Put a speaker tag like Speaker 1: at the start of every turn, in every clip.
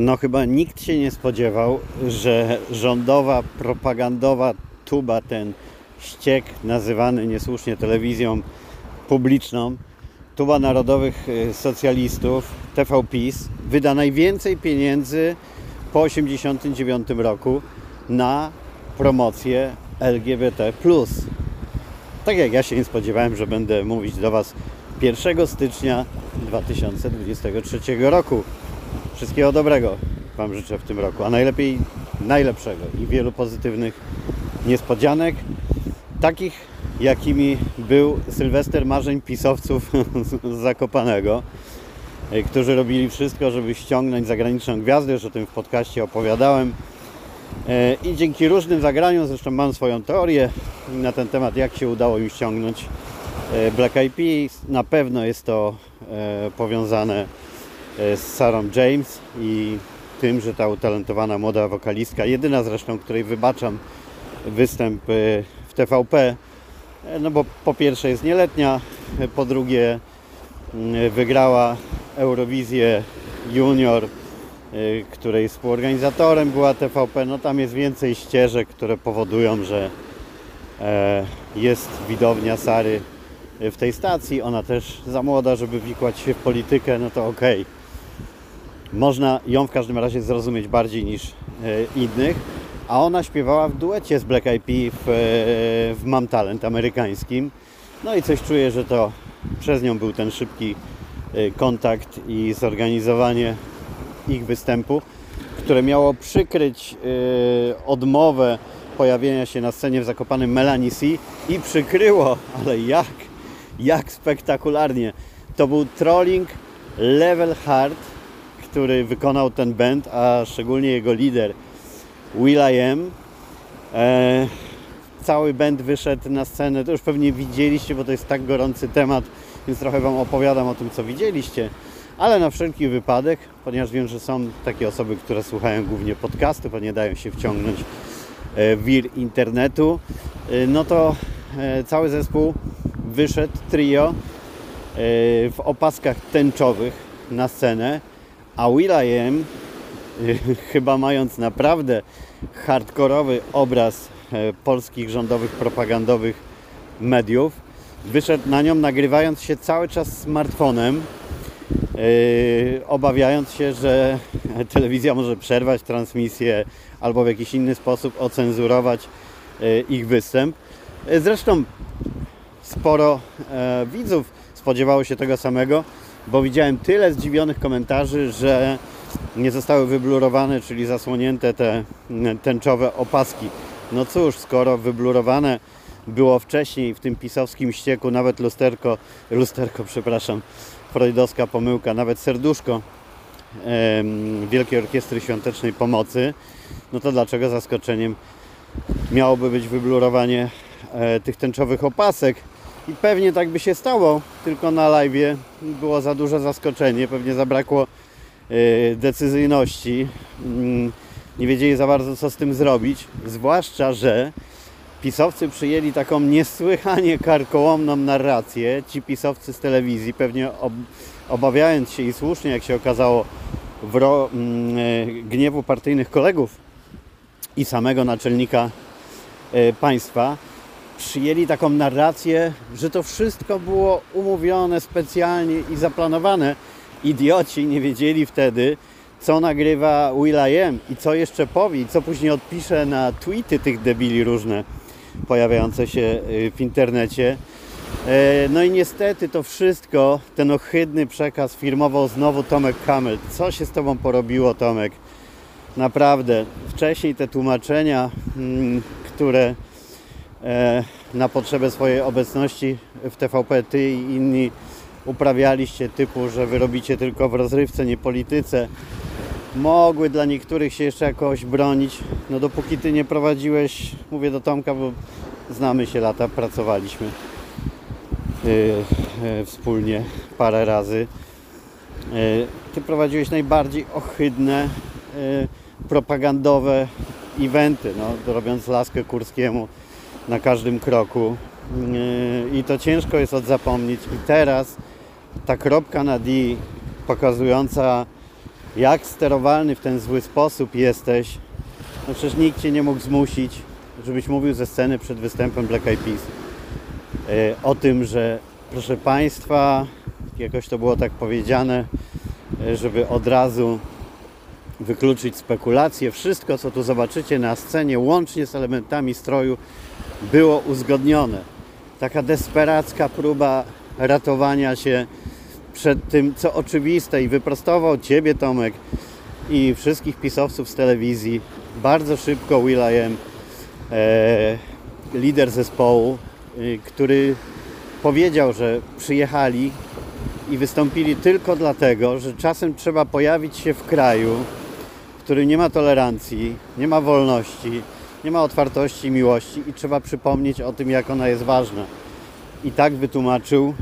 Speaker 1: No chyba nikt się nie spodziewał, że rządowa, propagandowa tuba, ten ściek nazywany niesłusznie telewizją publiczną, tuba narodowych y, socjalistów, TVPiS, wyda najwięcej pieniędzy po 1989 roku na promocję LGBT+. Tak jak ja się nie spodziewałem, że będę mówić do Was 1 stycznia 2023 roku. Wszystkiego dobrego Wam życzę w tym roku, a najlepiej najlepszego i wielu pozytywnych niespodzianek, takich jakimi był Sylwester marzeń pisowców z Zakopanego, e, którzy robili wszystko, żeby ściągnąć zagraniczną gwiazdę, już o tym w podcaście opowiadałem. E, I dzięki różnym zagraniom, zresztą mam swoją teorię na ten temat, jak się udało im ściągnąć e, Black Eyed Peas. Na pewno jest to powiązane z Sarah James i tym, że ta utalentowana młoda wokalistka, jedyna zresztą, której wybaczam występ w TVP, no bo po pierwsze jest nieletnia, po drugie mm, wygrała Eurowizję Junior, której współorganizatorem była TVP. No tam jest więcej ścieżek, które powodują, że e, jest widownia Sary w tej stacji. Ona też za młoda, żeby wikłać się w politykę, no to okej. Okay. Można ją w każdym razie zrozumieć bardziej niż e, innych a ona śpiewała w duecie z Black Eyed Peas w, e, w Mam Talent amerykańskim. No i coś czuję, że to przez nią był ten szybki e, kontakt i zorganizowanie ich występu, które miało przykryć odmowę pojawienia się na scenie w Zakopanym Melanie C i przykryło, ale jak, jak spektakularnie. To był trolling level hard, który wykonał ten band, a szczególnie jego lider Will.i.am. E, cały band wyszedł na scenę, to już pewnie widzieliście, bo to jest tak gorący temat, więc trochę Wam opowiadam o tym, co widzieliście. Ale na wszelki wypadek, ponieważ wiem, że są takie osoby, które słuchają głównie podcastu, bo nie dają się wciągnąć e, w wir internetu, e, no to e, cały zespół wyszedł, trio, w opaskach tęczowych na scenę, a Will.i.am chyba mając naprawdę hardkorowy obraz e, polskich rządowych, propagandowych mediów, wyszedł na nią nagrywając się cały czas smartfonem, yy, obawiając się, że telewizja może przerwać transmisję albo w jakiś inny sposób ocenzurować yy, ich występ. Zresztą sporo widzów spodziewało się tego samego, bo widziałem tyle zdziwionych komentarzy, że nie zostały wyblurowane, czyli zasłonięte te tęczowe opaski. No cóż, skoro wyblurowane było wcześniej w tym pisowskim ścieku nawet lusterko, lusterko, przepraszam, freudowska pomyłka, nawet serduszko em, Wielkiej Orkiestry Świątecznej Pomocy, no to dlaczego zaskoczeniem miałoby być wyblurowanie e, tych tęczowych opasek? I pewnie tak by się stało, tylko na live było za duże zaskoczenie, pewnie zabrakło Y, decyzyjności. Mm, nie wiedzieli za bardzo, co z tym zrobić. Zwłaszcza, że pisowcy przyjęli taką niesłychanie karkołomną narrację. Ci pisowcy z telewizji, pewnie ob obawiając się i słusznie, jak się okazało, mm, y, gniewu partyjnych kolegów i samego naczelnika y, państwa, przyjęli taką narrację, że to wszystko było umówione specjalnie i zaplanowane idioci nie wiedzieli wtedy, co nagrywa Will.i.am i co jeszcze powie, i co później odpisze na tweety tych debili różne pojawiające się y, w internecie. E, no i niestety to wszystko, ten ohydny przekaz firmował znowu Tomek Kamel. Co się z Tobą porobiło, Tomek? Naprawdę. Wcześniej te tłumaczenia, mm, które na potrzebę swojej obecności w TVP Ty i inni uprawialiście typu, że wy robicie tylko w rozrywce, nie polityce, mogły dla niektórych się jeszcze jakoś bronić. No dopóki ty nie prowadziłeś, mówię do Tomka, bo znamy się lata, pracowaliśmy yy, yy, wspólnie parę razy. Yy, ty prowadziłeś najbardziej ohydne, y, propagandowe eventy, no, robiąc laskę Kurskiemu na każdym kroku. Y, I to ciężko jest odzapomnieć. I teraz ta kropka na D pokazująca jak sterowalny w ten zły sposób jesteś, no przecież nikt Cię nie mógł zmusić, żebyś mówił ze sceny przed występem Black Eyed Peas e, o tym, że proszę Państwa, jakoś to było tak powiedziane, e, żeby od razu wykluczyć spekulacje. Wszystko, co tu zobaczycie na scenie, łącznie z elementami stroju, było uzgodnione. Taka desperacka próba ratowania się przed tym, co oczywiste i wyprostował Ciebie, Tomek, i wszystkich pisowców z telewizji. Bardzo szybko Will.i.am, e, lider zespołu, e, który powiedział, że przyjechali i wystąpili tylko dlatego, że czasem trzeba pojawić się w kraju, którym nie ma tolerancji, nie ma wolności, nie ma otwartości miłości i trzeba przypomnieć o tym, jak ona jest ważna. I tak wytłumaczył,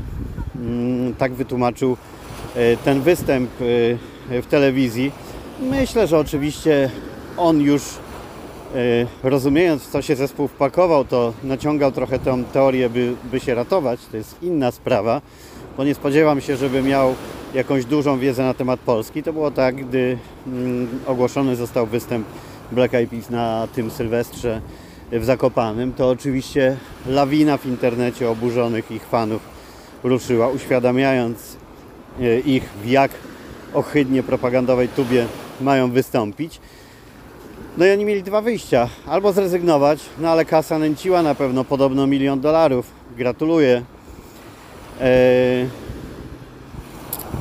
Speaker 1: mm, tak wytłumaczył e, ten występ e, w telewizji. Myślę, że oczywiście on już e, rozumiejąc, co się zespół wpakował, to naciągał trochę tą teorię, by, by się ratować. To jest inna sprawa, bo nie spodziewam się, żeby miał jakąś dużą wiedzę na temat Polski. To było tak, gdy mm, ogłoszony został występ Black Eyed Peas na tym Sylwestrze w Zakopanym, to oczywiście lawina w internecie oburzonych ich fanów ruszyła, uświadamiając e, ich w jak ohydnie propagandowej tubie mają wystąpić. No i oni mieli dwa wyjścia. Albo zrezygnować, no ale kasa nęciła na pewno podobno milion dolarów. Gratuluję. Eee,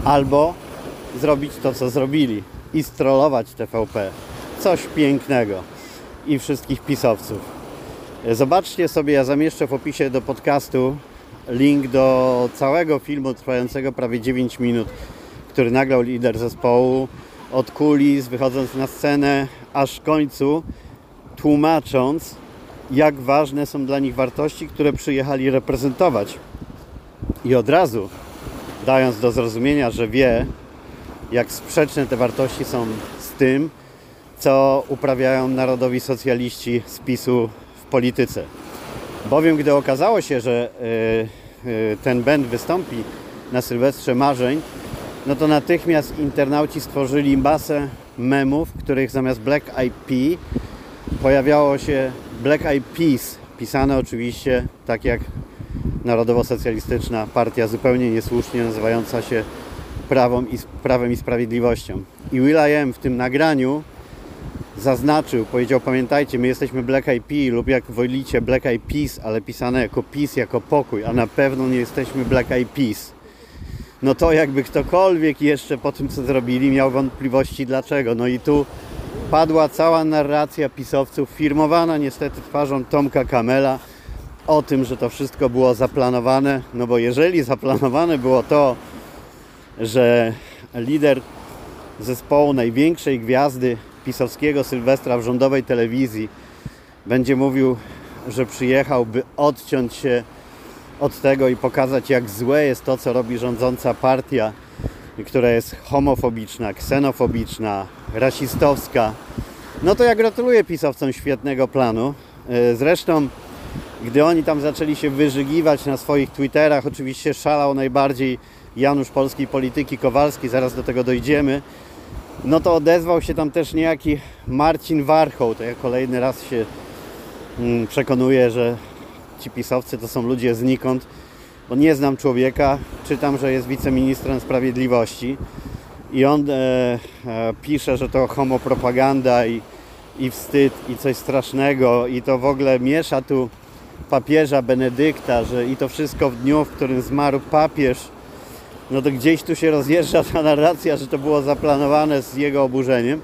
Speaker 1: albo zrobić to, co zrobili i strollować TVP. Coś pięknego i wszystkich pisowców. Zobaczcie sobie, ja zamieszczę w opisie do podcastu link do całego filmu trwającego prawie 9 minut, który nagrał lider zespołu od kulis, wychodząc na scenę, aż w końcu tłumacząc, jak ważne są dla nich wartości, które przyjechali reprezentować. I od razu dając do zrozumienia, że wie, jak sprzeczne te wartości są z tym, co uprawiają narodowi socjaliści z PiSu w polityce. Bowiem, gdy okazało się, że yy, yy, ten band wystąpi na Sylwestrze Marzeń, no to natychmiast internauci stworzyli masę memów, w których zamiast Black IP pojawiało się Black Eyed Peas, pisane oczywiście tak jak narodowo-socjalistyczna partia, zupełnie niesłusznie nazywająca się Prawą i, Prawem i Sprawiedliwością. I Will.i.am w tym nagraniu zaznaczył, powiedział, pamiętajcie, my jesteśmy Black Eyed Peas lub jak wolicie Black Eyed Peas, ale pisane jako peace, jako pokój, a na pewno nie jesteśmy Black Eyed Peas no to jakby ktokolwiek jeszcze po tym, co zrobili, miał wątpliwości dlaczego. No i tu padła cała narracja pisowców, firmowana niestety twarzą Tomka Kamela, o tym, że to wszystko było zaplanowane. No bo jeżeli zaplanowane było to, że lider zespołu największej gwiazdy pisowskiego Sylwestra w rządowej telewizji będzie mówił, że przyjechał, by odciąć się od tego i pokazać, jak złe jest to, co robi rządząca partia, która jest homofobiczna, ksenofobiczna, rasistowska. No to ja gratuluję pisowcom świetnego planu. E, zresztą, gdy oni tam zaczęli się wyżygiwać na swoich Twitterach, oczywiście szalał najbardziej Janusz Polskiej Polityki Kowalski, zaraz do tego dojdziemy, no to odezwał się tam też niejaki Marcin Warchoł. To ja kolejny raz się mm, przekonuję, że ci pisowcy to są ludzie znikąd, bo nie znam człowieka, czytam, że jest wiceministrem sprawiedliwości i on e, e, pisze, że to homopropaganda i, i wstyd i coś strasznego i to w ogóle miesza tu papieża Benedykta, że i to wszystko w dniu, w którym zmarł papież, no to gdzieś tu się rozjeżdża ta narracja, że to było zaplanowane z jego oburzeniem.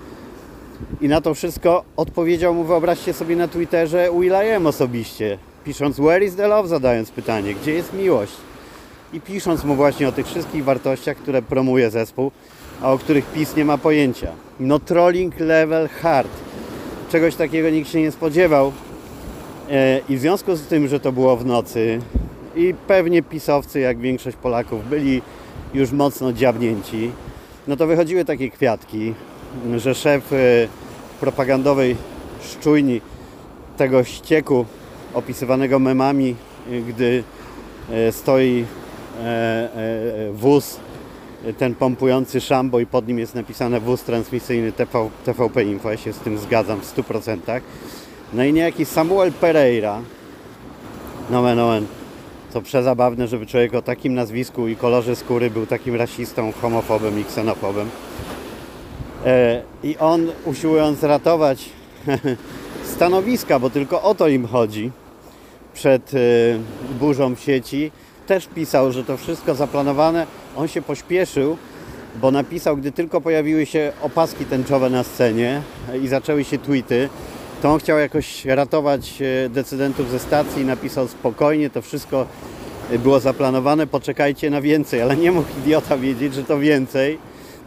Speaker 1: I na to wszystko odpowiedział mu, wyobraźcie sobie na Twitterze, Will.i.am osobiście pisząc Where is the love, zadając pytanie, gdzie jest miłość? I pisząc mu właśnie o tych wszystkich wartościach, które promuje zespół, a o których PiS nie ma pojęcia. No trolling level hard. Czegoś takiego nikt się nie spodziewał. E, I w związku z tym, że to było w nocy i pewnie pisowcy, jak większość Polaków, byli już mocno dziabnięci, no to wychodziły takie kwiatki, że szef e, propagandowej szczujni tego ścieku opisywanego memami, gdy e, stoi wóz ten pompujący szambo i pod nim jest napisane wóz transmisyjny TV, TVP Info. Ja się z tym zgadzam w 100%. No i niejaki Samuel Pereira, nomen omen, to przezabawne, żeby człowiek o takim nazwisku i kolorze skóry był takim rasistą, homofobem i ksenofobem. E, I on usiłując ratować stanowiska, bo tylko o to im chodzi, przed e, burzą w sieci, też pisał, że to wszystko zaplanowane. On się pośpieszył, bo napisał, gdy tylko pojawiły się opaski tęczowe na scenie i zaczęły się tweety, to on chciał jakoś ratować e, decydentów ze stacji i napisał spokojnie, to wszystko było zaplanowane, poczekajcie na więcej, ale nie mógł idiota wiedzieć, że to więcej.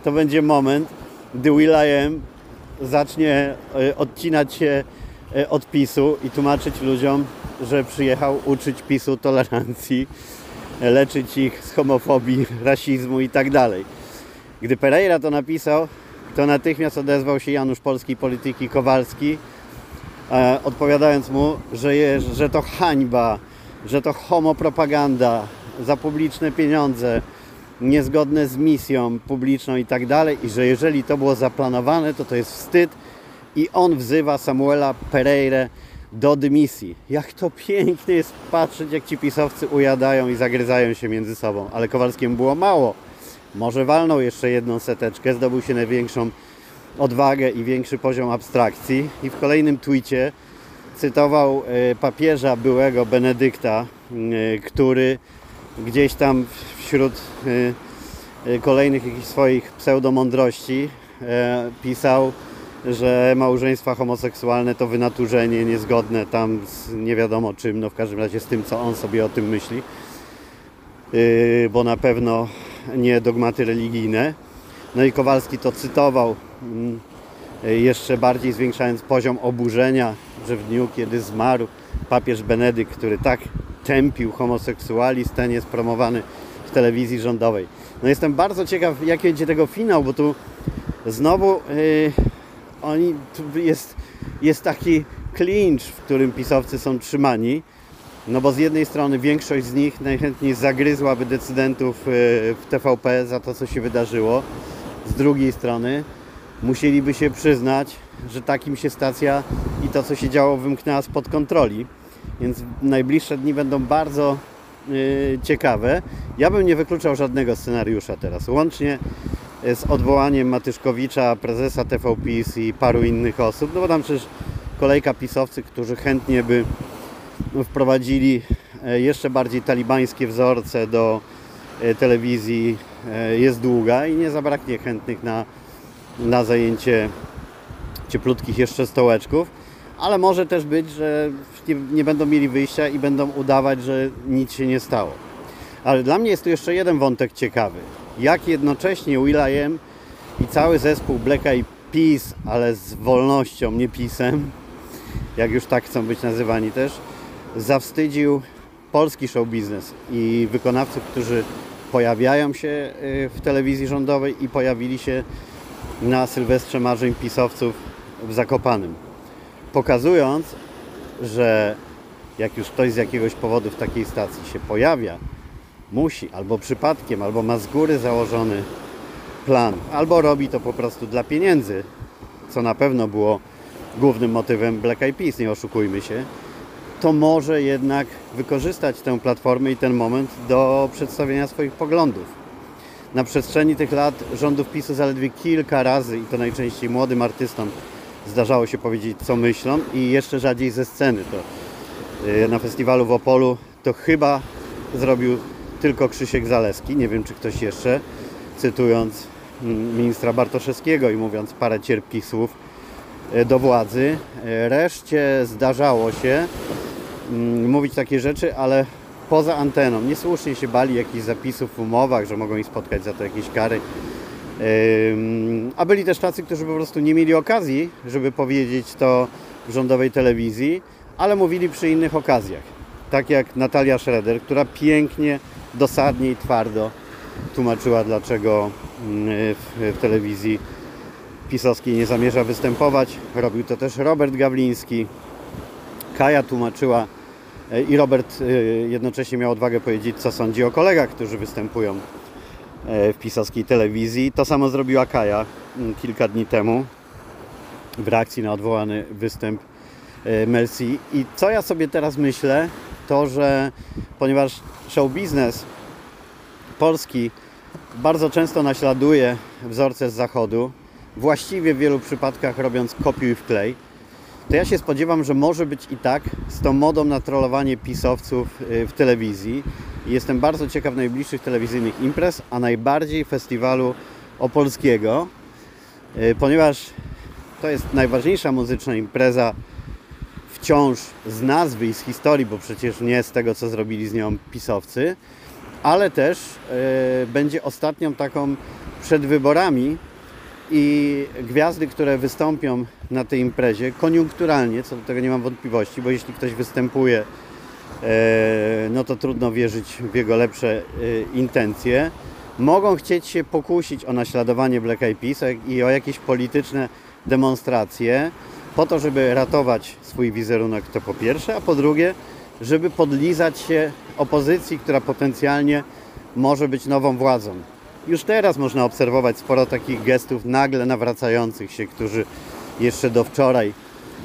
Speaker 1: To będzie moment, gdy Will.i.am zacznie e, odcinać się e, od PiSu i tłumaczyć ludziom, że przyjechał uczyć PiSu tolerancji, leczyć ich z homofobii, rasizmu i tak dalej. Gdy Pereira to napisał, to natychmiast odezwał się Janusz Polskiej Polityki Kowalski, e, odpowiadając mu, że, je, że to hańba, że to homopropaganda za publiczne pieniądze, niezgodne z misją publiczną i tak dalej, i że jeżeli to było zaplanowane, to to jest wstyd i on wzywa Samuela Pereira do dymisji. Jak to pięknie jest patrzeć, jak ci pisowcy ujadają i zagryzają się między sobą. Ale Kowalskiemu było mało. Może walnął jeszcze jedną seteczkę, zdobył się największą odwagę i większy poziom abstrakcji. I w kolejnym twicie cytował e, papieża byłego Benedykta, e, który gdzieś tam wśród e, kolejnych jakichś swoich pseudomądrości pisał, że małżeństwa homoseksualne to wynaturzenie niezgodne tam z nie wiadomo czym, no w każdym razie z tym, co on sobie o tym myśli, bo na pewno nie dogmaty religijne. No i Kowalski to cytował jeszcze bardziej zwiększając poziom oburzenia, że w dniu, kiedy zmarł papież Benedykt, który tak tępił homoseksualizm, ten jest promowany w telewizji rządowej. No jestem bardzo ciekaw, jaki będzie tego finał, bo tu znowu yy, oni, tu jest, jest taki clinch, w którym pisowcy są trzymani. No bo z jednej strony większość z nich najchętniej zagryzłaby decydentów yy, w TVP za to, co się wydarzyło. Z drugiej strony musieliby się przyznać, że takim się stacja i to, co się działo, wymknęła spod kontroli. Więc najbliższe dni będą bardzo yy, ciekawe. Ja bym nie wykluczał żadnego scenariusza teraz, łącznie z odwołaniem Matyszkowicza, prezesa TVPiS i paru innych osób, no bo tam przecież kolejka pisowcy, którzy chętnie by wprowadzili e, jeszcze bardziej talibańskie wzorce do e, telewizji e, jest długa i nie zabraknie chętnych na na zajęcie cieplutkich jeszcze stołeczków, ale może też być, że nie, nie będą mieli wyjścia i będą udawać, że nic się nie stało. Ale dla mnie jest tu jeszcze jeden wątek ciekawy. Jak jednocześnie Will.i.am i cały zespół Black Eyed Peas, ale z wolnością, nie pisem, jak już tak chcą być nazywani też, zawstydził polski show biznes i wykonawców, którzy pojawiają się y, w telewizji rządowej i pojawili się na Sylwestrze Marzeń pisowców w Zakopanym. Pokazując, że jak już ktoś z jakiegoś powodu w takiej stacji się pojawia, musi albo przypadkiem, albo ma z góry założony plan, albo robi to po prostu dla pieniędzy, co na pewno było głównym motywem Black Eyed Peas, nie oszukujmy się, to może jednak wykorzystać tę platformę i ten moment do przedstawienia swoich poglądów na przestrzeni tych lat rządów PiSu zaledwie kilka razy i to najczęściej młodym artystom zdarzało się powiedzieć co myślą i jeszcze rzadziej ze sceny. To y, na festiwalu w Opolu to chyba zrobił tylko Krzysiek Zaleski, nie wiem czy ktoś jeszcze, cytując mm, ministra Bartoszewskiego i mówiąc parę cierpkich słów y, do władzy. Y, reszcie zdarzało się mm, mówić takie rzeczy, ale poza anteną. Niesłusznie się bali jakichś zapisów w umowach, że mogą ich spotkać za to jakieś kary. A byli też tacy, którzy po prostu nie mieli okazji, żeby powiedzieć to w rządowej telewizji, ale mówili przy innych okazjach. Tak jak Natalia Schroeder, która pięknie, dosadnie i twardo tłumaczyła, dlaczego mm, w, telewizji pisowskiej nie zamierza występować. Robił to też Robert Gawliński. Kaja tłumaczyła i Robert y, jednocześnie miał odwagę powiedzieć, co sądzi o kolegach, którzy występują e, w pisowskiej telewizji. To samo zrobiła Kaja mm, kilka dni temu w reakcji na odwołany występ Mercy. I co ja sobie teraz myślę, to że ponieważ show biznes polski bardzo często naśladuje wzorce z zachodu, właściwie w wielu przypadkach robiąc kopiuj w klej, to ja się spodziewam, że może być i tak z tą modą na trollowanie pisowców y, w telewizji. Jestem bardzo ciekaw najbliższych telewizyjnych imprez, a najbardziej festiwalu opolskiego, y, ponieważ to jest najważniejsza muzyczna impreza wciąż z nazwy i z historii, bo przecież nie z tego, co zrobili z nią pisowcy, ale też y, będzie ostatnią taką przed wyborami i gwiazdy, które wystąpią na tej imprezie, koniunkturalnie, co do tego nie mam wątpliwości, bo jeśli ktoś występuje, e, no to trudno wierzyć w jego lepsze e, intencje, mogą chcieć się pokusić o naśladowanie Black Eyed Peas i o jakieś polityczne demonstracje, po to, żeby ratować swój wizerunek, to po pierwsze, a po drugie, żeby podlizać się opozycji, która potencjalnie może być nową władzą. Już teraz można obserwować sporo takich gestów nagle nawracających się, którzy jeszcze do wczoraj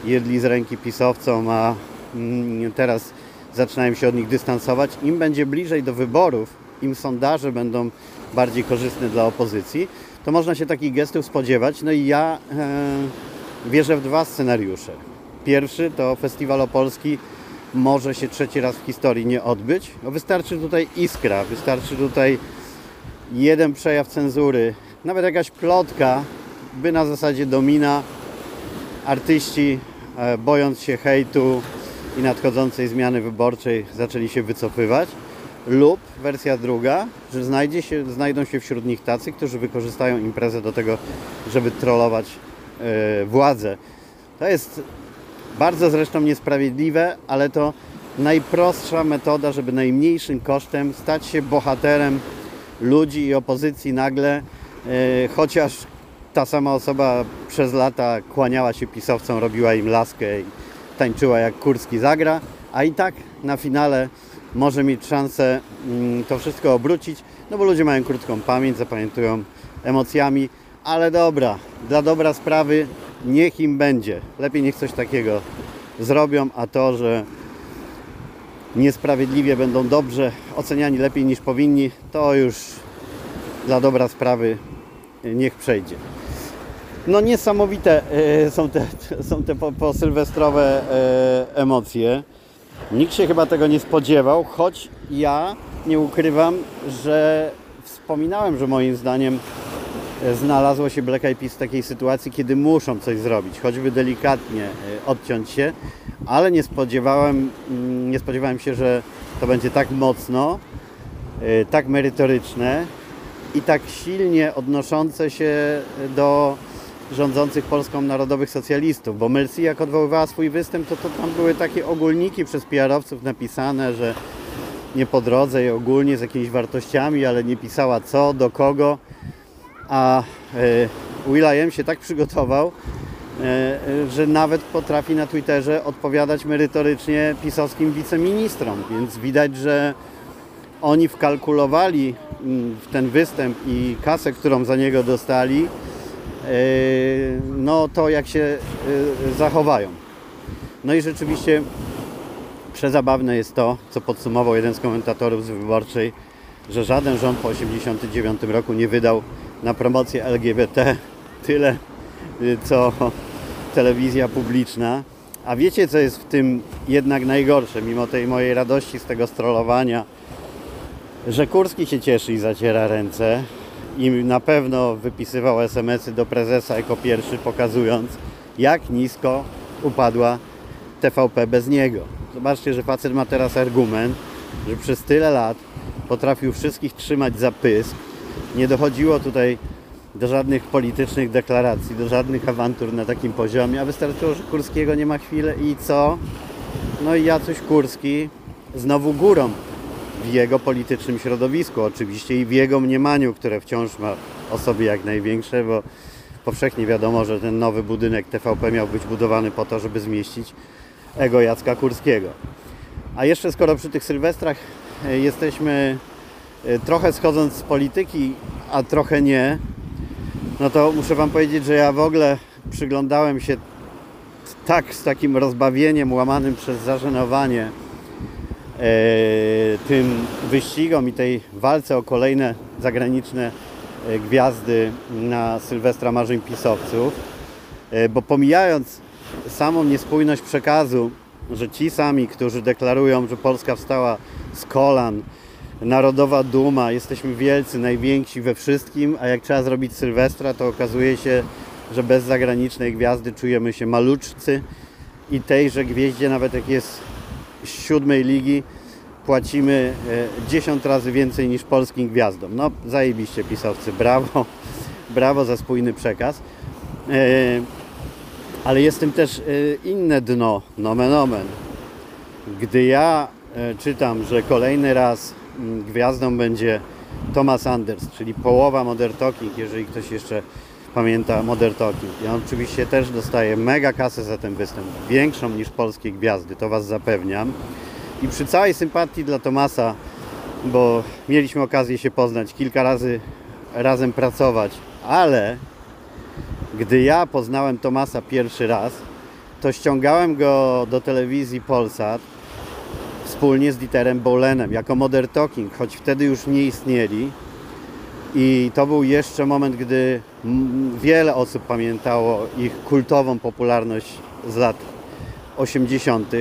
Speaker 1: jedli z ręki pisowcom, a mm, teraz zaczynają się od nich dystansować. Im będzie bliżej do wyborów, im sondaże będą bardziej korzystne dla opozycji, to można się takich gestów spodziewać. No i ja e, wierzę w dwa scenariusze. Pierwszy to Festiwal Opolski może się trzeci raz w historii nie odbyć. No wystarczy tutaj iskra, wystarczy tutaj jeden przejaw cenzury, nawet jakaś plotka, by na zasadzie domina artyści, e, bojąc się hejtu i nadchodzącej zmiany wyborczej, zaczęli się wycofywać. Lub wersja druga, że znajdzie się, znajdą się wśród nich tacy, którzy wykorzystają imprezę do tego, żeby trollować e, władzę. To jest bardzo zresztą niesprawiedliwe, ale to najprostsza metoda, żeby najmniejszym kosztem stać się bohaterem ludzi i opozycji nagle, e, chociaż ta sama osoba przez lata kłaniała się pisowcom, robiła im laskę i tańczyła jak Kurski zagra, a i tak na finale może mieć szansę mm, to wszystko obrócić, no bo ludzie mają krótką pamięć, zapamiętują emocjami, ale dobra, dla dobra sprawy niech im będzie. Lepiej niech coś takiego zrobią, a to, że niesprawiedliwie będą dobrze oceniani lepiej niż powinni, to już dla dobra sprawy niech przejdzie. No niesamowite e, są te, są te po, po sylwestrowe e, emocje. Nikt się chyba tego nie spodziewał, choć ja nie ukrywam, że wspominałem, że moim zdaniem e, znalazło się Black Eyed Peas w takiej sytuacji, kiedy muszą coś zrobić, choćby delikatnie odciąć się, ale nie spodziewałem, mm, nie spodziewałem się, że to będzie tak mocno, tak merytoryczne i tak silnie odnoszące się do rządzących Polską Narodowych Socjalistów, bo Mercy jak odwoływała swój występ, to, to tam były takie ogólniki przez PR-owców napisane, że nie po drodze i ogólnie z jakimiś wartościami, ale nie pisała co, do kogo, a y, Will.i.am się tak przygotował, y, że nawet potrafi na Twitterze odpowiadać merytorycznie pisowskim wiceministrom, więc widać, że oni wkalkulowali mm, w ten występ i kasę, którą za niego dostali, Yy, no to jak się zachowają. No i rzeczywiście przezabawne jest to, co podsumował jeden z komentatorów z Wyborczej, że żaden rząd po 1989 roku nie wydał na promocję LGBT tyle, co telewizja publiczna. A wiecie, co jest w tym jednak najgorsze, mimo tej mojej radości z tego strollowania, że Kurski się cieszy i zaciera ręce, i na pewno wypisywał SMS-y do prezesa jako pierwszy, pokazując jak nisko upadła TVP bez niego. Zobaczcie, że facet ma teraz argument, że przez tyle lat potrafił wszystkich trzymać za pysk. Nie dochodziło tutaj do żadnych politycznych deklaracji, do żadnych awantur na takim poziomie, a wystarczyło, że Kurskiego nie ma chwilę i co? No i Jacuś Kurski znowu górą w jego politycznym środowisku oczywiście i w jego mniemaniu, które wciąż ma o sobie jak największe, bo powszechnie wiadomo, że ten nowy budynek TVP miał być budowany po to, żeby zmieścić ego Jacka Kurskiego. A jeszcze skoro przy tych sylwestrach e, jesteśmy trochę schodząc z polityki, a trochę nie, no to muszę Wam powiedzieć, że ja w ogóle przyglądałem się tak z takim rozbawieniem łamanym przez zażenowanie e, tym wyścigom i tej walce o kolejne zagraniczne e, gwiazdy na Sylwestra Marzeń Pisowców, e, bo pomijając samą niespójność przekazu, że ci sami, którzy deklarują, że Polska wstała z kolan, narodowa duma, jesteśmy wielcy, najwięksi we wszystkim, a jak trzeba zrobić Sylwestra, to okazuje się, że bez zagranicznej gwiazdy czujemy się maluczcy i tejże gwieździe, nawet jak jest z siódmej ligi, płacimy 10 razy więcej niż polskim gwiazdom. No, zajebiście pisowcy, brawo, brawo za spójny przekaz. E, ale jest tym też e, inne dno, nomen omen. Gdy ja e, czytam, że kolejny raz gwiazdą będzie Thomas Anders, czyli połowa Modern Talking, jeżeli ktoś jeszcze pamięta Modern Talking. Ja oczywiście też dostaję mega kasę za ten występ, większą niż polskie gwiazdy, to Was zapewniam. I przy całej sympatii dla Tomasa, bo mieliśmy okazję się poznać, kilka razy razem pracować, ale gdy ja poznałem Tomasa pierwszy raz, to ściągałem go do telewizji Polsat wspólnie z Dieterem Bolenem jako Modern Talking, choć wtedy już nie istnieli. I to był jeszcze moment, gdy wiele osób pamiętało ich kultową popularność z lat 80.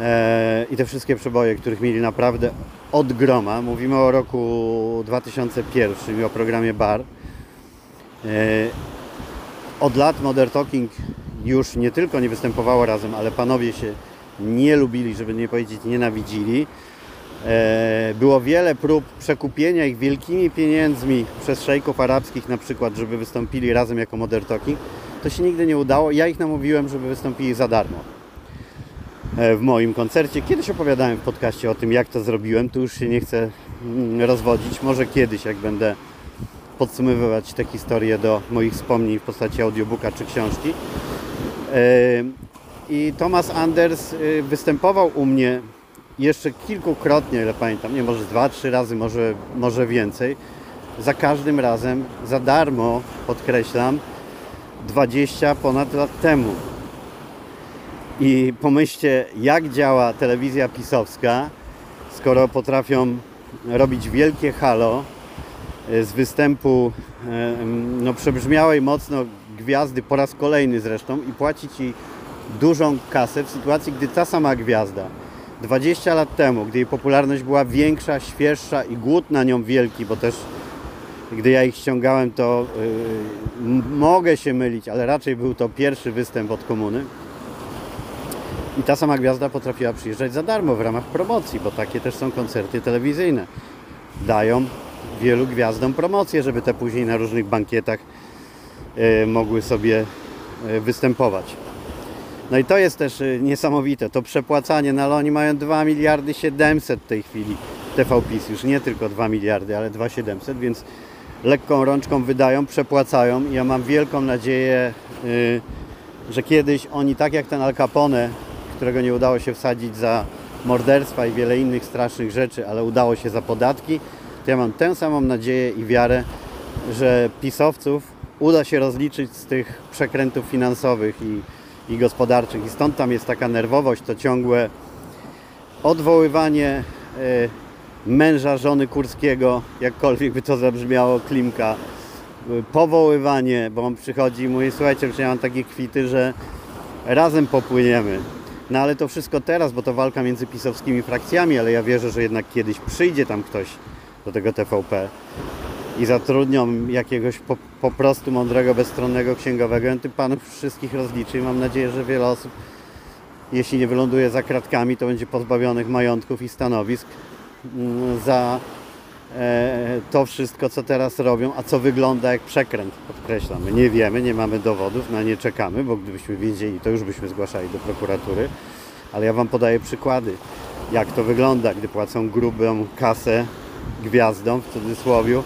Speaker 1: E, i te wszystkie przeboje, których mieli naprawdę od groma. Mówimy o roku 2001 i o programie Bar. E, od lat Modern Talking już nie tylko nie występowało razem, ale panowie się nie lubili, żeby nie powiedzieć nienawidzili. E, było wiele prób przekupienia ich wielkimi pieniędzmi przez szejków arabskich na przykład, żeby wystąpili razem jako Modern Talking. To się nigdy nie udało. Ja ich namówiłem, żeby wystąpili za darmo w moim koncercie. Kiedyś opowiadałem w podcaście o tym, jak to zrobiłem. Tu już się nie chcę mm, rozwodzić. Może kiedyś, jak będę podsumowywać te historie do moich wspomnień w postaci audiobooka czy książki. I Thomas Anders y, występował u mnie jeszcze kilkukrotnie, ile pamiętam, nie może dwa, trzy razy, może, może więcej. Za każdym razem za darmo, podkreślam, 20 ponad lat temu. I pomyślcie, jak działa telewizja pisowska, skoro potrafią robić wielkie halo e, z występu e, no, przebrzmiałej mocno gwiazdy po raz kolejny zresztą i płacić jej dużą kasę w sytuacji, gdy ta sama gwiazda 20 lat temu, gdy jej popularność była większa, świeższa i głód na nią wielki, bo też gdy ja ich ściągałem, to yy, mogę się mylić, ale raczej był to pierwszy występ od komuny. I ta sama gwiazda potrafiła przyjeżdżać za darmo w ramach promocji, bo takie też są koncerty telewizyjne. Dają wielu gwiazdom promocję, żeby te później na różnych bankietach yy, mogły sobie yy, występować. No i to jest też y, niesamowite, to przepłacanie, no ale oni mają 2 miliardy 700 w tej chwili. TVPiS, już nie tylko 2 miliardy, ale 2,700, więc lekką rączką wydają, przepłacają. Ja mam wielką nadzieję, yy, że kiedyś oni, tak jak ten Al Capone, którego nie udało się wsadzić za morderstwa i wiele innych strasznych rzeczy, ale udało się za podatki, to ja mam tę samą nadzieję i wiarę, że pisowców uda się rozliczyć z tych przekrętów finansowych i i gospodarczych. I stąd tam jest taka nerwowość, to ciągłe odwoływanie e, męża żony Kurskiego, jakkolwiek by to zabrzmiało, Klimka, e, powoływanie, bo on przychodzi i mówi, słuchajcie, ja mam takie kwity, że razem popłyniemy. No ale to wszystko teraz, bo to walka między pisowskimi frakcjami, ale ja wierzę, że jednak kiedyś przyjdzie tam ktoś do tego TVP i zatrudnią jakiegoś po, po prostu mądrego, bezstronnego księgowego, on tych panów wszystkich rozliczy i mam nadzieję, że wiele osób, jeśli nie wyląduje za kratkami, to będzie pozbawionych majątków i stanowisk mm, za e, to wszystko, co teraz robią, a co wygląda jak przekręt, podkreślam. My nie wiemy, nie mamy dowodów, na nie czekamy, bo gdybyśmy wiedzieli, to już byśmy zgłaszali do prokuratury, ale ja Wam podaję przykłady, jak to wygląda, gdy płacą grubą kasę gwiazdom, w cudzysłowie,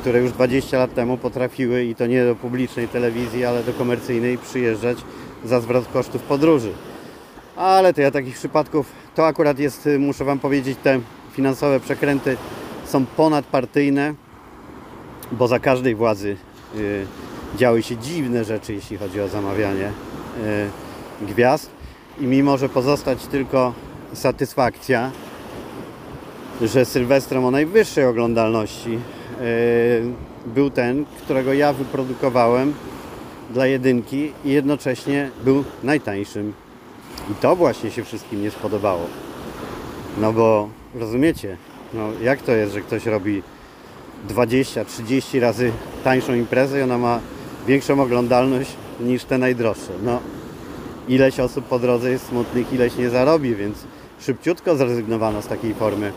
Speaker 1: które już 20 lat temu potrafiły i to nie do publicznej telewizji, ale do komercyjnej przyjeżdżać za zwrot kosztów podróży. Ale to ja takich przypadków, to akurat jest, muszę Wam powiedzieć, te finansowe przekręty są ponadpartyjne, bo za każdej władzy y, działy się dziwne rzeczy, jeśli chodzi o zamawianie y, gwiazd. I mimo, że pozostać tylko satysfakcja, że Sylwestrem o najwyższej oglądalności y, był ten, którego ja wyprodukowałem dla jedynki i jednocześnie był najtańszym. I to właśnie się wszystkim nie spodobało. No bo rozumiecie, no jak to jest, że ktoś robi 20-30 razy tańszą imprezę i ona ma większą oglądalność niż te najdroższe. No ileś osób po drodze jest smutnych, ileś nie zarobi, więc szybciutko zrezygnowano z takiej formy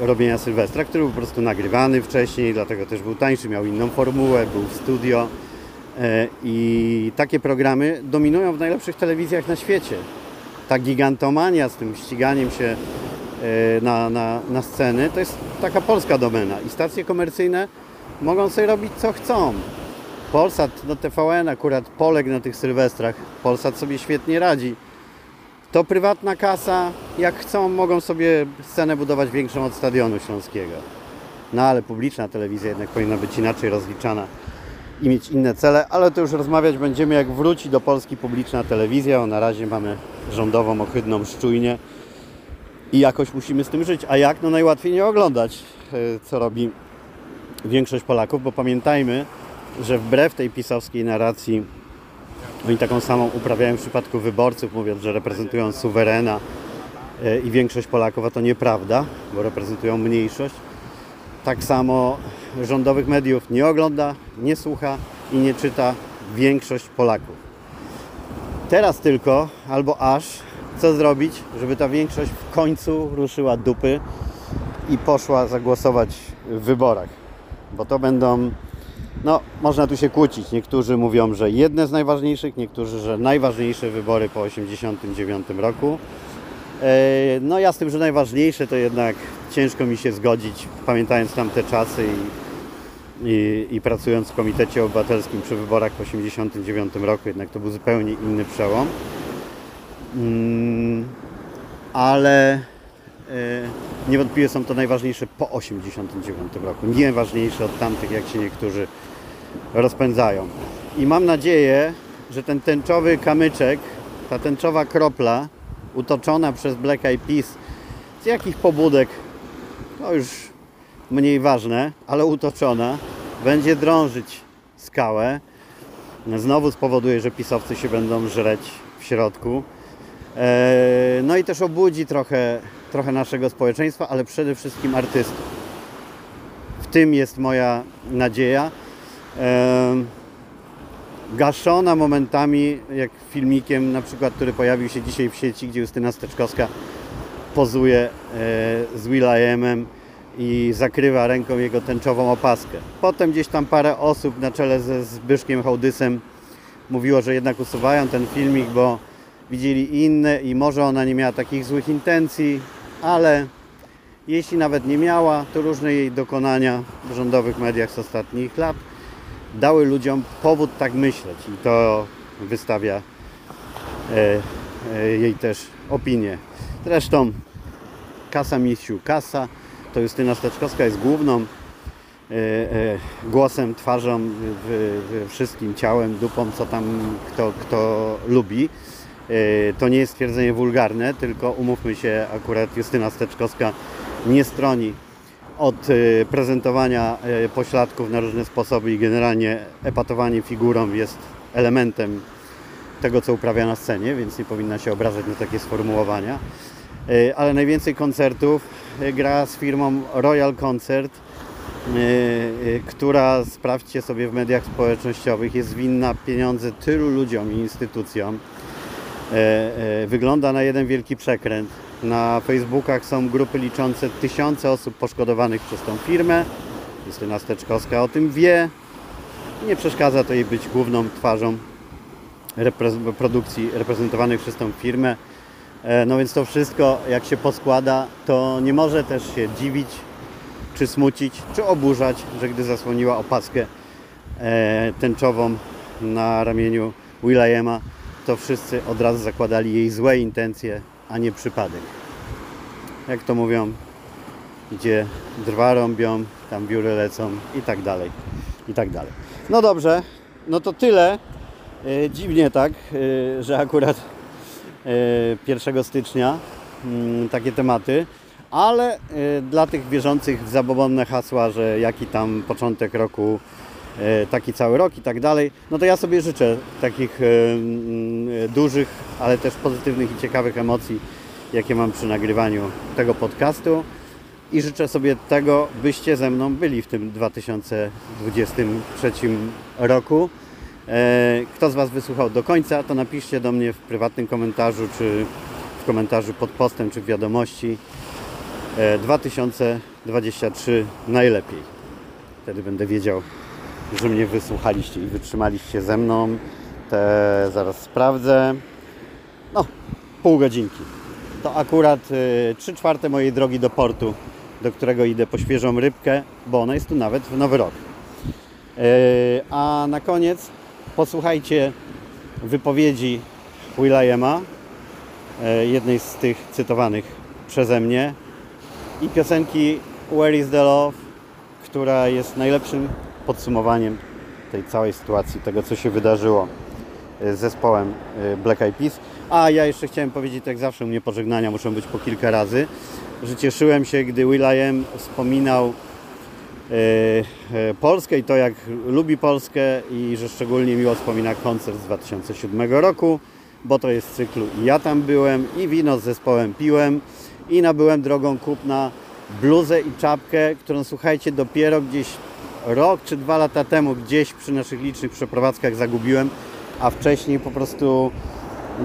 Speaker 1: robienia Sylwestra, który był po prostu nagrywany wcześniej, dlatego też był tańszy, miał inną formułę, był w studio yy, i takie programy dominują w najlepszych telewizjach na świecie. Ta gigantomania z tym ściganiem się yy, na, na, na sceny to jest taka polska domena i stacje komercyjne mogą sobie robić co chcą. Polsat, no TVN akurat poległ na tych Sylwestrach. Polsat sobie świetnie radzi. To prywatna kasa, jak chcą, mogą sobie scenę budować większą od Stadionu Śląskiego. No ale publiczna telewizja jednak powinna być inaczej rozliczana i mieć inne cele, ale to już rozmawiać będziemy jak wróci do Polski publiczna telewizja. O, na razie mamy rządową, ohydną szczujnię i jakoś musimy z tym żyć. A jak? No najłatwiej nie oglądać, e, co robi większość Polaków, bo pamiętajmy, że wbrew tej pisowskiej narracji oni taką samą uprawiają w przypadku wyborców, mówiąc, że reprezentują suwerena e, i większość Polaków, a to nieprawda, bo reprezentują mniejszość. Tak samo rządowych mediów nie ogląda, nie słucha i nie czyta większość Polaków. Teraz tylko, albo aż, co zrobić, żeby ta większość w końcu ruszyła dupy i poszła zagłosować w wyborach. Bo to będą no, można tu się kłócić. Niektórzy mówią, że jedne z najważniejszych, niektórzy, że najważniejsze wybory po 1989 roku. E, no ja z tym, że najważniejsze to jednak ciężko mi się zgodzić, pamiętając tamte czasy i, i, i pracując w Komitecie Obywatelskim przy wyborach w 1989 roku, jednak to był zupełnie inny przełom. Mm, ale niewątpliwie są to najważniejsze po 1989 roku. Nie ważniejsze od tamtych, jak się niektórzy rozpędzają. I mam nadzieję, że ten tęczowy kamyczek, ta tęczowa kropla utoczona przez Black Eyed Peas, z jakich pobudek, to już mniej ważne, ale utoczona, będzie drążyć skałę. Znowu spowoduje, że pisowcy się będą żreć w środku. Eee, no i też obudzi trochę, trochę naszego społeczeństwa, ale przede wszystkim artystów. W tym jest moja nadzieja gaszona momentami, jak filmikiem na przykład, który pojawił się dzisiaj w sieci, gdzie Justyna Steczkowska pozuje e, z Will.i.amem i zakrywa ręką jego tęczową opaskę. Potem gdzieś tam parę osób na czele ze Zbyszkiem Hołdysem mówiło, że jednak usuwają ten filmik, bo widzieli inne i może ona nie miała takich złych intencji, ale jeśli nawet nie miała, to różne jej dokonania w rządowych mediach z ostatnich lat dały ludziom powód tak myśleć i to wystawia e, e, jej też opinię. Zresztą Kasa Misiu Kasa, to Justyna Steczkowska jest główną e, głosem, twarzą, wszystkim ciałem, dupą, co tam kto, kto lubi. E, to nie jest stwierdzenie wulgarne, tylko umówmy się, akurat Justyna Steczkowska nie stroni od y, prezentowania y, pośladków na różne sposoby i generalnie epatowanie figurą jest elementem tego, co uprawia na scenie, więc nie powinna się obrażać na takie sformułowania. Y, ale najwięcej koncertów gra z firmą Royal Concert, która, sprawdźcie sobie w mediach społecznościowych, jest winna pieniądze tylu ludziom i instytucjom. Wygląda na jeden wielki przekręt na Facebookach są grupy liczące tysiące osób poszkodowanych przez tą firmę. Justyna Steczkowska o tym wie. Nie przeszkadza to jej być główną twarzą produkcji reprezentowanych przez tą firmę. E, no więc to wszystko, jak się poskłada, to nie może też się dziwić, czy smucić, czy oburzać, że gdy zasłoniła opaskę e, tęczową na ramieniu Will.i.ama, to wszyscy od razu zakładali jej złe intencje, a nie przypadek. Jak to mówią, gdzie drwa rąbią, tam wióry lecą i tak dalej, i tak dalej. No dobrze, no to tyle. E, dziwnie tak, e, że akurat 1 stycznia mm, takie tematy, ale dla tych wierzących w zabobonne hasła, że jaki tam początek roku taki cały rok i tak dalej, no to ja sobie życzę takich e, mm, dużych, ale też pozytywnych i ciekawych emocji, jakie mam przy nagrywaniu tego podcastu i życzę sobie tego, byście ze mną byli w tym 2023 roku. E, kto z Was wysłuchał do końca, to napiszcie do mnie w prywatnym komentarzu, czy w komentarzu pod postem, czy w wiadomości. 2023 najlepiej. Wtedy będę wiedział, że mnie wysłuchaliście i wytrzymaliście ze mną. Te zaraz sprawdzę. No, pół godzinki. To akurat y, 3 czwarte mojej drogi do portu, do którego idę po świeżą rybkę, bo ona jest tu nawet w Nowy Rok. Y, a na koniec posłuchajcie wypowiedzi Will.i.ama, y, jednej z tych cytowanych przeze mnie i piosenki Where is the Love, która jest najlepszym podsumowaniem tej całej sytuacji, tego co się wydarzyło z zespołem y, Black Eyed Peas. A ja jeszcze chciałem powiedzieć, jak zawsze u mnie pożegnania muszą być po kilka razy, że cieszyłem się, gdy Will.i.am wspominał y, Polskę i to jak lubi Polskę i że szczególnie miło wspomina koncert z 2007 roku, bo to jest cyklu i ja tam byłem i wino z zespołem piłem i nabyłem drogą kupna bluzę i czapkę, którą słuchajcie dopiero gdzieś rok czy dwa lata temu gdzieś przy naszych licznych przeprowadzkach zagubiłem, a wcześniej po prostu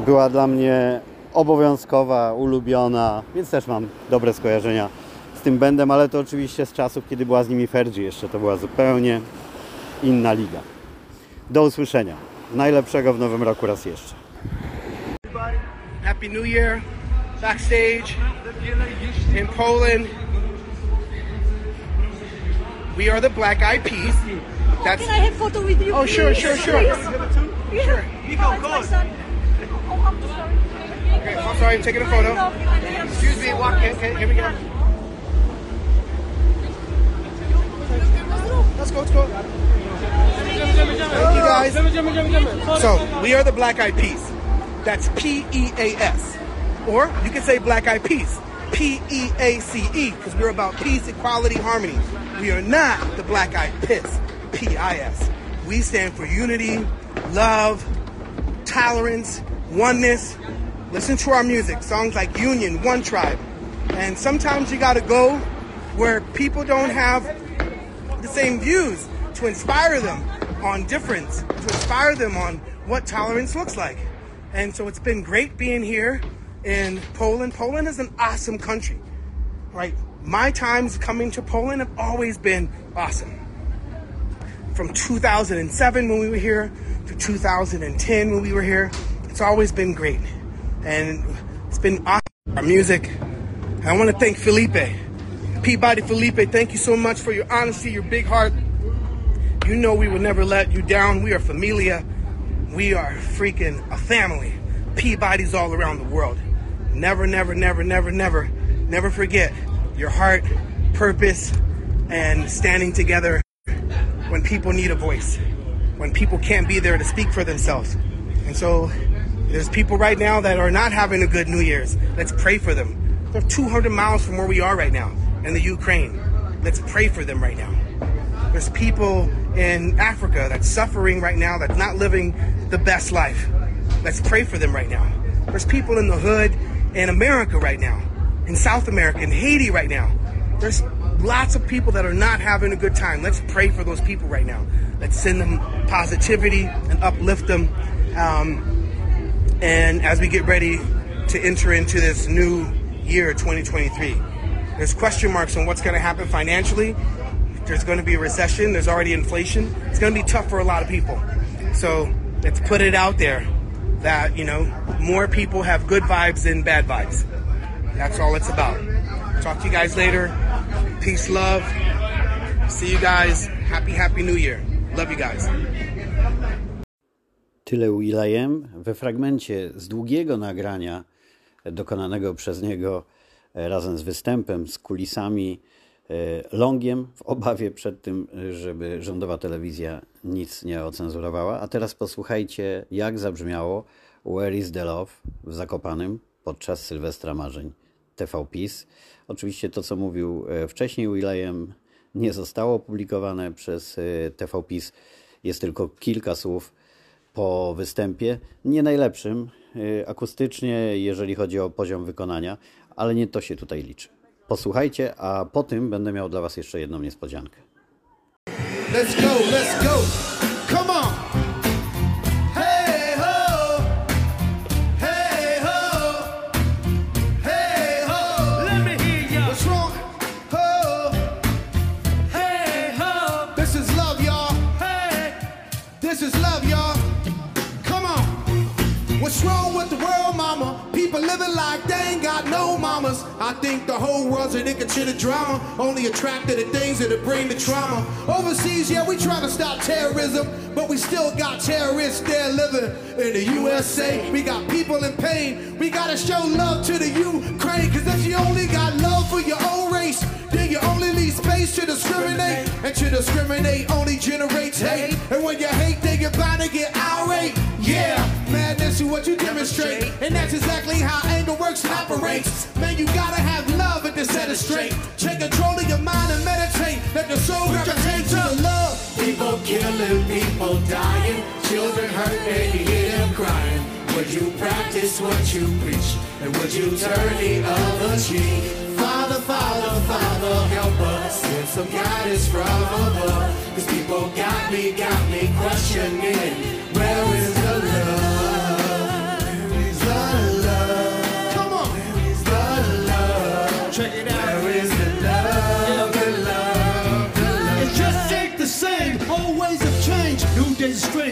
Speaker 1: była dla mnie obowiązkowa, ulubiona, więc też mam dobre skojarzenia z tym bendem, ale to oczywiście z czasów, kiedy była z nimi Fergie jeszcze, to była zupełnie inna liga. Do usłyszenia. Najlepszego w nowym roku raz jeszcze.
Speaker 2: Happy New Year, backstage in Poland. We are the Black Eyed Peas.
Speaker 3: That's. Can I have photo with you?
Speaker 2: Oh, sure, sure, sure.
Speaker 3: Please? Sure. Nico, go. Oh, I'm sorry.
Speaker 2: Okay, I'm sorry, I'm taking a photo. Excuse me, walk in. Okay, here we go. Let's go, let's go. Thank you guys. So, we are the Black Eyed Peas. That's P E A S. Or you can say Black Eyed Peas. P E A C E, because we're about peace, equality, harmony. We are not the Black Eyed Piss, P I S. We stand for unity, love, tolerance, oneness. Listen to our music, songs like Union, One Tribe. And sometimes you gotta go where people don't have the same views to inspire them on difference, to inspire them on what tolerance looks like. And so it's been great being here in Poland. Poland is an awesome country, right? My times coming to Poland have always been awesome. From 2007 when we were here to 2010 when we were here, it's always been great. And it's been awesome. Our music. I want to thank Felipe. Peabody Felipe, thank you so much for your honesty, your big heart. You know we will never let you down. We are familia. We are freaking a family. Peabody's all around the world. Never, never, never, never, never, never forget your heart, purpose, and standing together when people need a voice, when people can't be there to speak for themselves. And so there's people right now that are not having a good New Year's. Let's pray for them. They're 200 miles from where we are right now in the Ukraine. Let's pray for them right now. There's people in Africa that's suffering right now, that's not living the best life. Let's pray for them right now. There's people in the hood in America right now, in South America, in Haiti right now. There's lots of people that are not having a good time. Let's pray for those people right now. Let's send them positivity and uplift them. Um, and as we get ready to enter into this new year, 2023, there's question marks on what's going to happen financially. There's going to be a recession. There's already inflation. It's going to be tough for a lot of people. So let's put it out there that, you know, more people have good vibes than bad vibes. That's all it's about. Talk to you guys later. Peace, love. See you guys. Happy, happy new year. Love you guys.
Speaker 1: Tyle Will.i.am we fragmencie z długiego nagrania dokonanego przez niego razem z występem, z kulisami Longiem w obawie przed tym, żeby rządowa telewizja nic nie ocenzurowała. A teraz posłuchajcie, jak zabrzmiało Where is the Love w Zakopanym podczas Sylwestra Marzeń TV PiS. Oczywiście to, co mówił e, wcześniej William, nie zostało opublikowane przez e, TV PiS. Jest tylko kilka słów po występie. Nie najlepszym e, akustycznie, jeżeli chodzi o poziom wykonania, ale nie to się tutaj liczy. Posłuchajcie, a po tym będę miał dla Was jeszcze jedną niespodziankę.
Speaker 4: Let's go, let's go. Come on. Hey ho. Hey ho. Hey ho.
Speaker 3: Let me hear ya.
Speaker 4: What's wrong? Ho.
Speaker 3: Hey ho.
Speaker 4: This is love, y'all.
Speaker 3: Hey.
Speaker 4: This is love, y'all. Come on. What's wrong with the world, mama? People living like they ain't got no mamas. I think the whole world's addicted to the drama. Only attracted to things that bring the trauma. Overseas, yeah, we try to stop terrorism, but we still got terrorists there living in the USA. We got people in pain. We gotta show love to the Ukraine, cause if you only got love for your own race, then you only leave space to discriminate. And to discriminate only generates hate. And when you hate, then you're bound to get irate. Yeah, madness is what you demonstrate. And that's exactly how anger works and operates. Man, you gotta have love and to set it straight. Take control of your mind and meditate. Let the soul gravitate to the love.
Speaker 5: People killing, people dying, children hurt and you hear them crying. Would you practice what you preach? And would you turn the other cheek? Father, Father, Father, help us. Send some guidance from above. Cause people got me, got me questioning. Where is the love?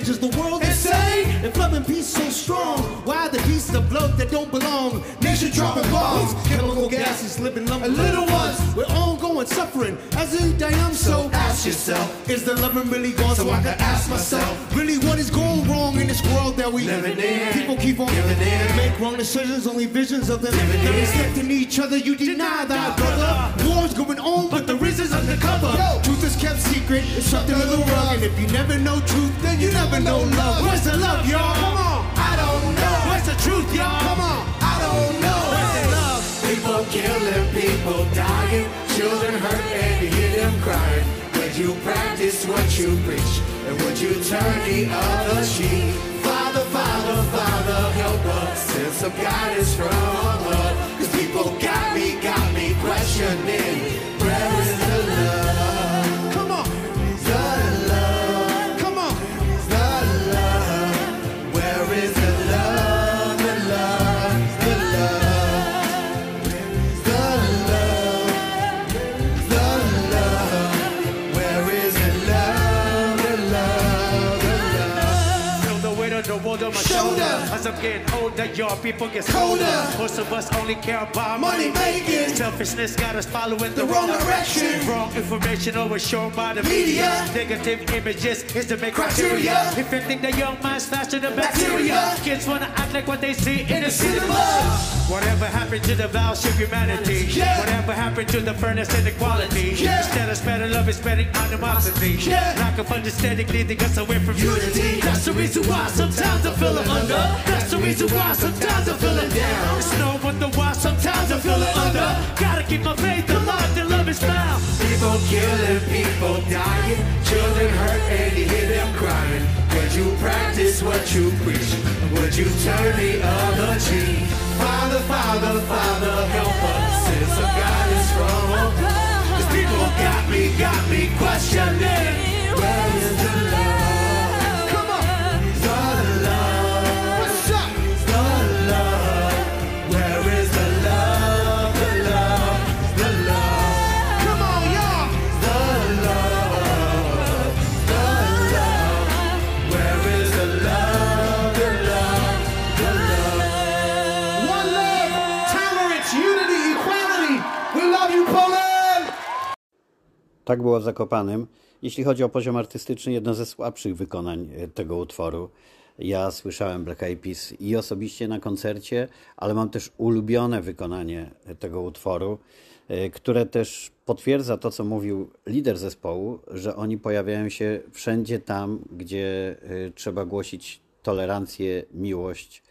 Speaker 6: Strange. Is the world insane? If love and peace so strong, why the pieces of love that don't belong? Nation dropping bombs, chemical gases, living lumber. Little ones, we're all going suffering. As die young, so ask yourself: Is the loving really gone? So I can ask myself, really, what is going wrong in this world that we
Speaker 5: Living in.
Speaker 6: People keep on
Speaker 5: Giving in.
Speaker 6: make wrong decisions, only visions of them.
Speaker 5: Living
Speaker 6: They're
Speaker 5: in.
Speaker 6: respecting each other. You deny that, brother. Wars going on, but the reason's undercover.
Speaker 4: Yo.
Speaker 6: Truth is kept secret, it's something in the rug. And if you never know truth, then you never know love. Where's the love, y'all?
Speaker 4: Come on.
Speaker 6: I don't know. Where's the truth, y'all?
Speaker 4: Come on.
Speaker 5: Killing, people dying, children hurt and you hear them crying. Would you practice what you preach? And would you turn the other cheek? Father, Father, Father, help us. Send some guidance from above. Cause people got me, got me questioning.
Speaker 3: As I'm getting older, y'all people get
Speaker 4: Colder.
Speaker 3: colder. Most of us only care about
Speaker 4: Money making.
Speaker 3: Selfishness got us following the,
Speaker 4: The wrong direction.
Speaker 3: Wrong information always shown by the
Speaker 4: Media.
Speaker 3: media. Negative images is the main
Speaker 4: Criteria.
Speaker 3: criteria. If you think the young mind's faster than bacteria,
Speaker 4: Bacteria.
Speaker 3: kids wanna act like what they see in, the
Speaker 4: cinema.
Speaker 3: cinema. Whatever happened to the vows of humanity?
Speaker 4: Yeah.
Speaker 3: Whatever happened to the furnace and equality?
Speaker 4: Yeah.
Speaker 3: Instead of spreading love, it's spreading animosity.
Speaker 4: Yeah.
Speaker 3: Lack of understanding leading us away from
Speaker 4: Unity.
Speaker 3: unity. That's the reason why sometimes I feel it under. That's the reason why sometimes I'm feeling down. It's no wonder why sometimes I feel it under. Gotta keep my faith alive till love is found.
Speaker 5: People killing, people dying, children hurt and you hear them crying. Would you practice what you preach? Would you turn the other cheek? Father, Father, Father, help us. Send some guidance from above. Cause people got me, got me questioning.
Speaker 1: Tak było w Zakopanym. Jeśli chodzi o poziom artystyczny, jedno ze słabszych wykonań e, tego utworu. Ja słyszałem Black Eyed Peas i osobiście na koncercie, ale mam też ulubione wykonanie tego utworu, y, które też potwierdza to, co mówił lider zespołu, że oni pojawiają się wszędzie tam, gdzie trzeba głosić tolerancję, miłość,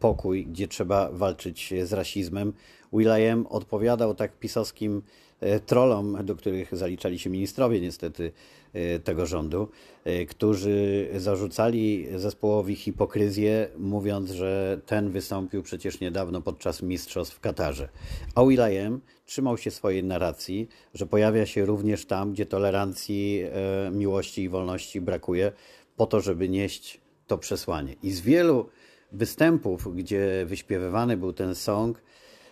Speaker 1: pokój, gdzie trzeba walczyć z rasizmem. Will.i.am odpowiadał tak pisowskim e, trollom, do których zaliczali się ministrowie niestety e, tego rządu, e, którzy zarzucali zespołowi hipokryzję, mówiąc, że ten wystąpił przecież niedawno podczas mistrzostw w Katarze. A Will.i.am trzymał się swojej narracji, że pojawia się również tam, gdzie tolerancji, miłości i wolności brakuje, po to, żeby nieść to przesłanie. I z wielu występów, gdzie wyśpiewywany był ten song,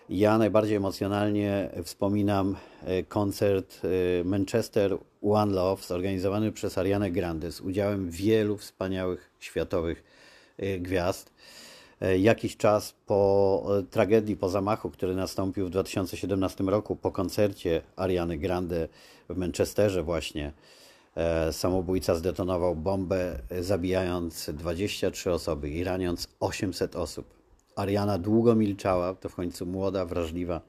Speaker 1: ja najbardziej emocjonalnie wspominam e, koncert e, Manchester One Love zorganizowany przez Arianę Grande z udziałem wielu wspaniałych światowych e, gwiazd. Jakiś czas po tragedii, po zamachu, który nastąpił w 2017 roku, po koncercie Ariany Grande w Manchesterze właśnie, samobójca zdetonował bombę, zabijając 23 osoby i raniąc 800 osób. Ariana długo milczała, to w końcu młoda, wrażliwa,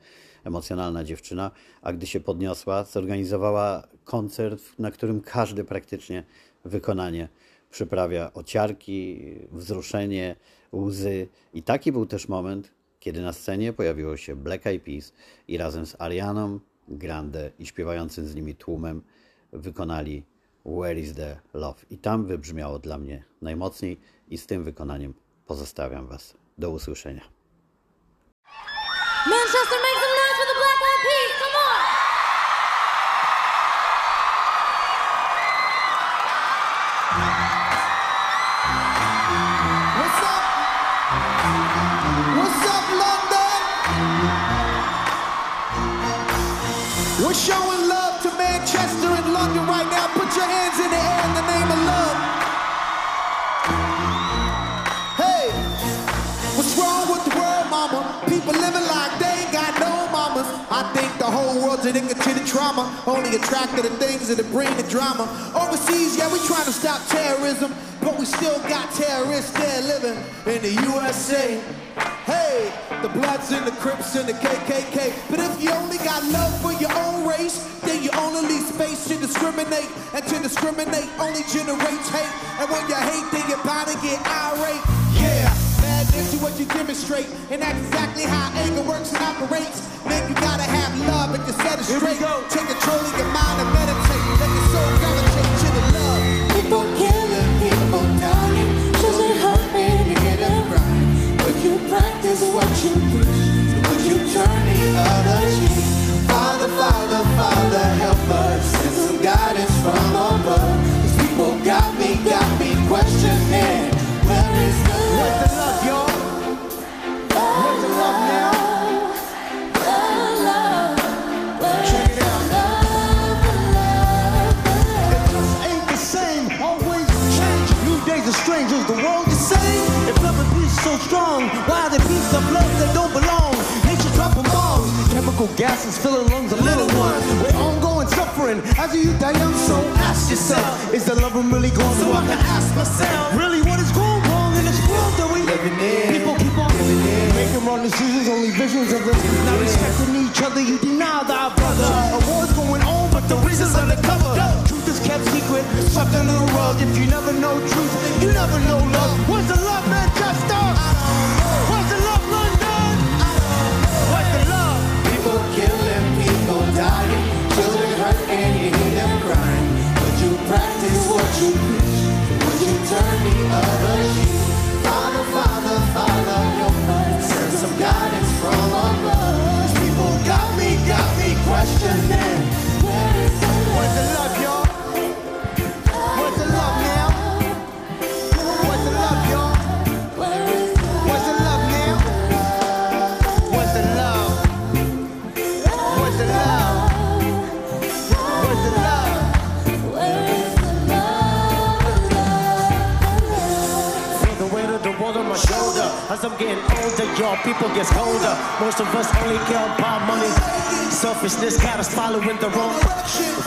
Speaker 1: emocjonalna dziewczyna, a gdy się podniosła, zorganizowała koncert, na którym każde praktycznie wykonanie przyprawia ociarki, wzruszenie, łzy. I taki był też moment, kiedy na scenie pojawiło się Black Eyed Peas i razem z Arianą Grande i śpiewającym z nimi tłumem wykonali Where is the love? I tam wybrzmiało dla mnie najmocniej i z tym wykonaniem pozostawiam Was. Do usłyszenia.
Speaker 7: Manchester,
Speaker 4: addicted to the trauma. Only attracted to things that bring the drama. Overseas, yeah, we trying to stop terrorism. But we still got terrorists there living in the USA. Hey, the Bloods and the Crips and the KKK. But if you only got love for your own race, then you only leave space to discriminate. And to discriminate only generates hate. And when you hate, then you're bound to get irate. Yeah, madness is what you demonstrate. And that's exactly how anger works and operates. Man, you gotta have love and you set it straight. Take control of your mind and meditate. Let your soul gravitate to the love.
Speaker 7: People killing, people dying. Children hurt and you get them crying. Would you practice what you preach? Would you turn the other cheek?
Speaker 5: Father, Father, Father, help us. Send some guidance from above.
Speaker 6: Chemical gases filling lungs of little ones. We're ongoing suffering. As a youth, I am so ask yourself, is the love really gone? So I can ask myself, really, what is going wrong in this world that we
Speaker 5: Living in.
Speaker 6: People keep on living in, making wrong decisions, only visions of us. Not respecting each other, you deny thy brother. A war's going on, but the reason's undercover. Truth is kept secret, swept under the rug. If you never know truth, you never know love. Where's the love, Manchester? Where's
Speaker 3: Most of us only care about money. Selfishness got us following the wrong,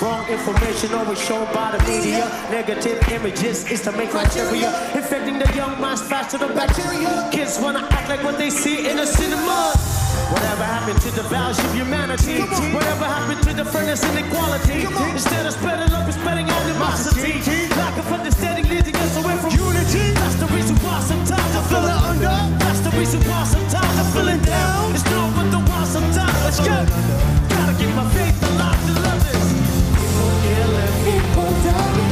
Speaker 3: wrong information always shown by the media. Negative images is the main criteria. Infecting the young minds faster than bacteria. Kids wanna act like what they see in the cinema. Whatever happened to the values of humanity? Whatever happened to the fairness and equality? Instead of spreading love, we're spreading animosity lack of understanding leading us away from unity. That's the reason why sometimes I feel it under. That's the reason why sometimes I'm feeling down. It's not worth the why sometimes. Let's go. Gotta keep my faith alive to love this. People
Speaker 7: ill and people
Speaker 4: dying.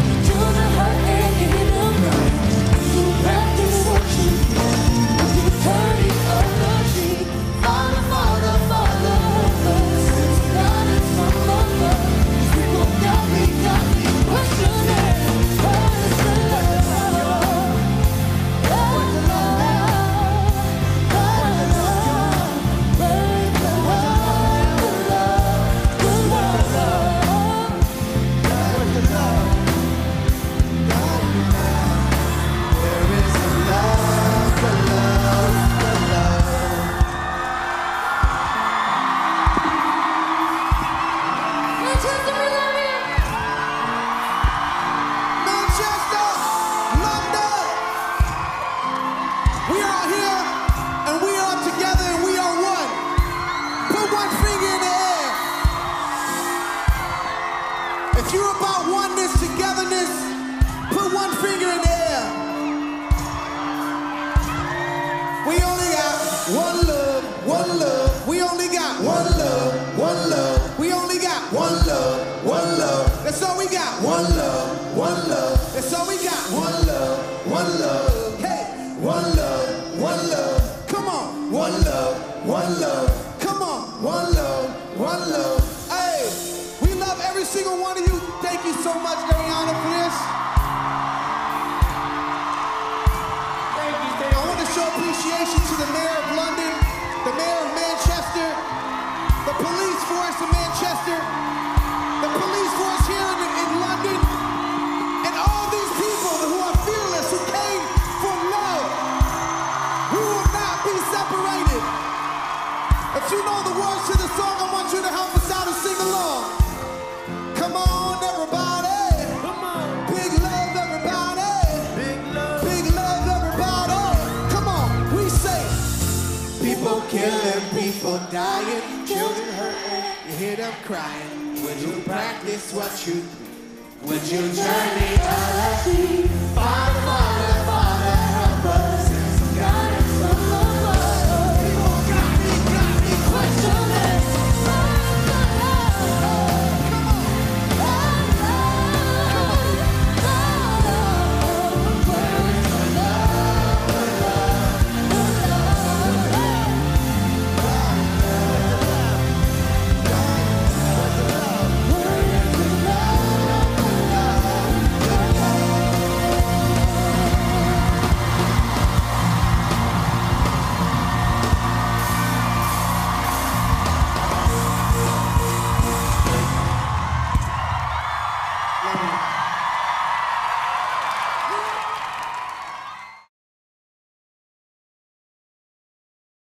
Speaker 4: cry? Would you practice what you? preach? Would you
Speaker 7: turn the other cheek?
Speaker 4: Father, Father.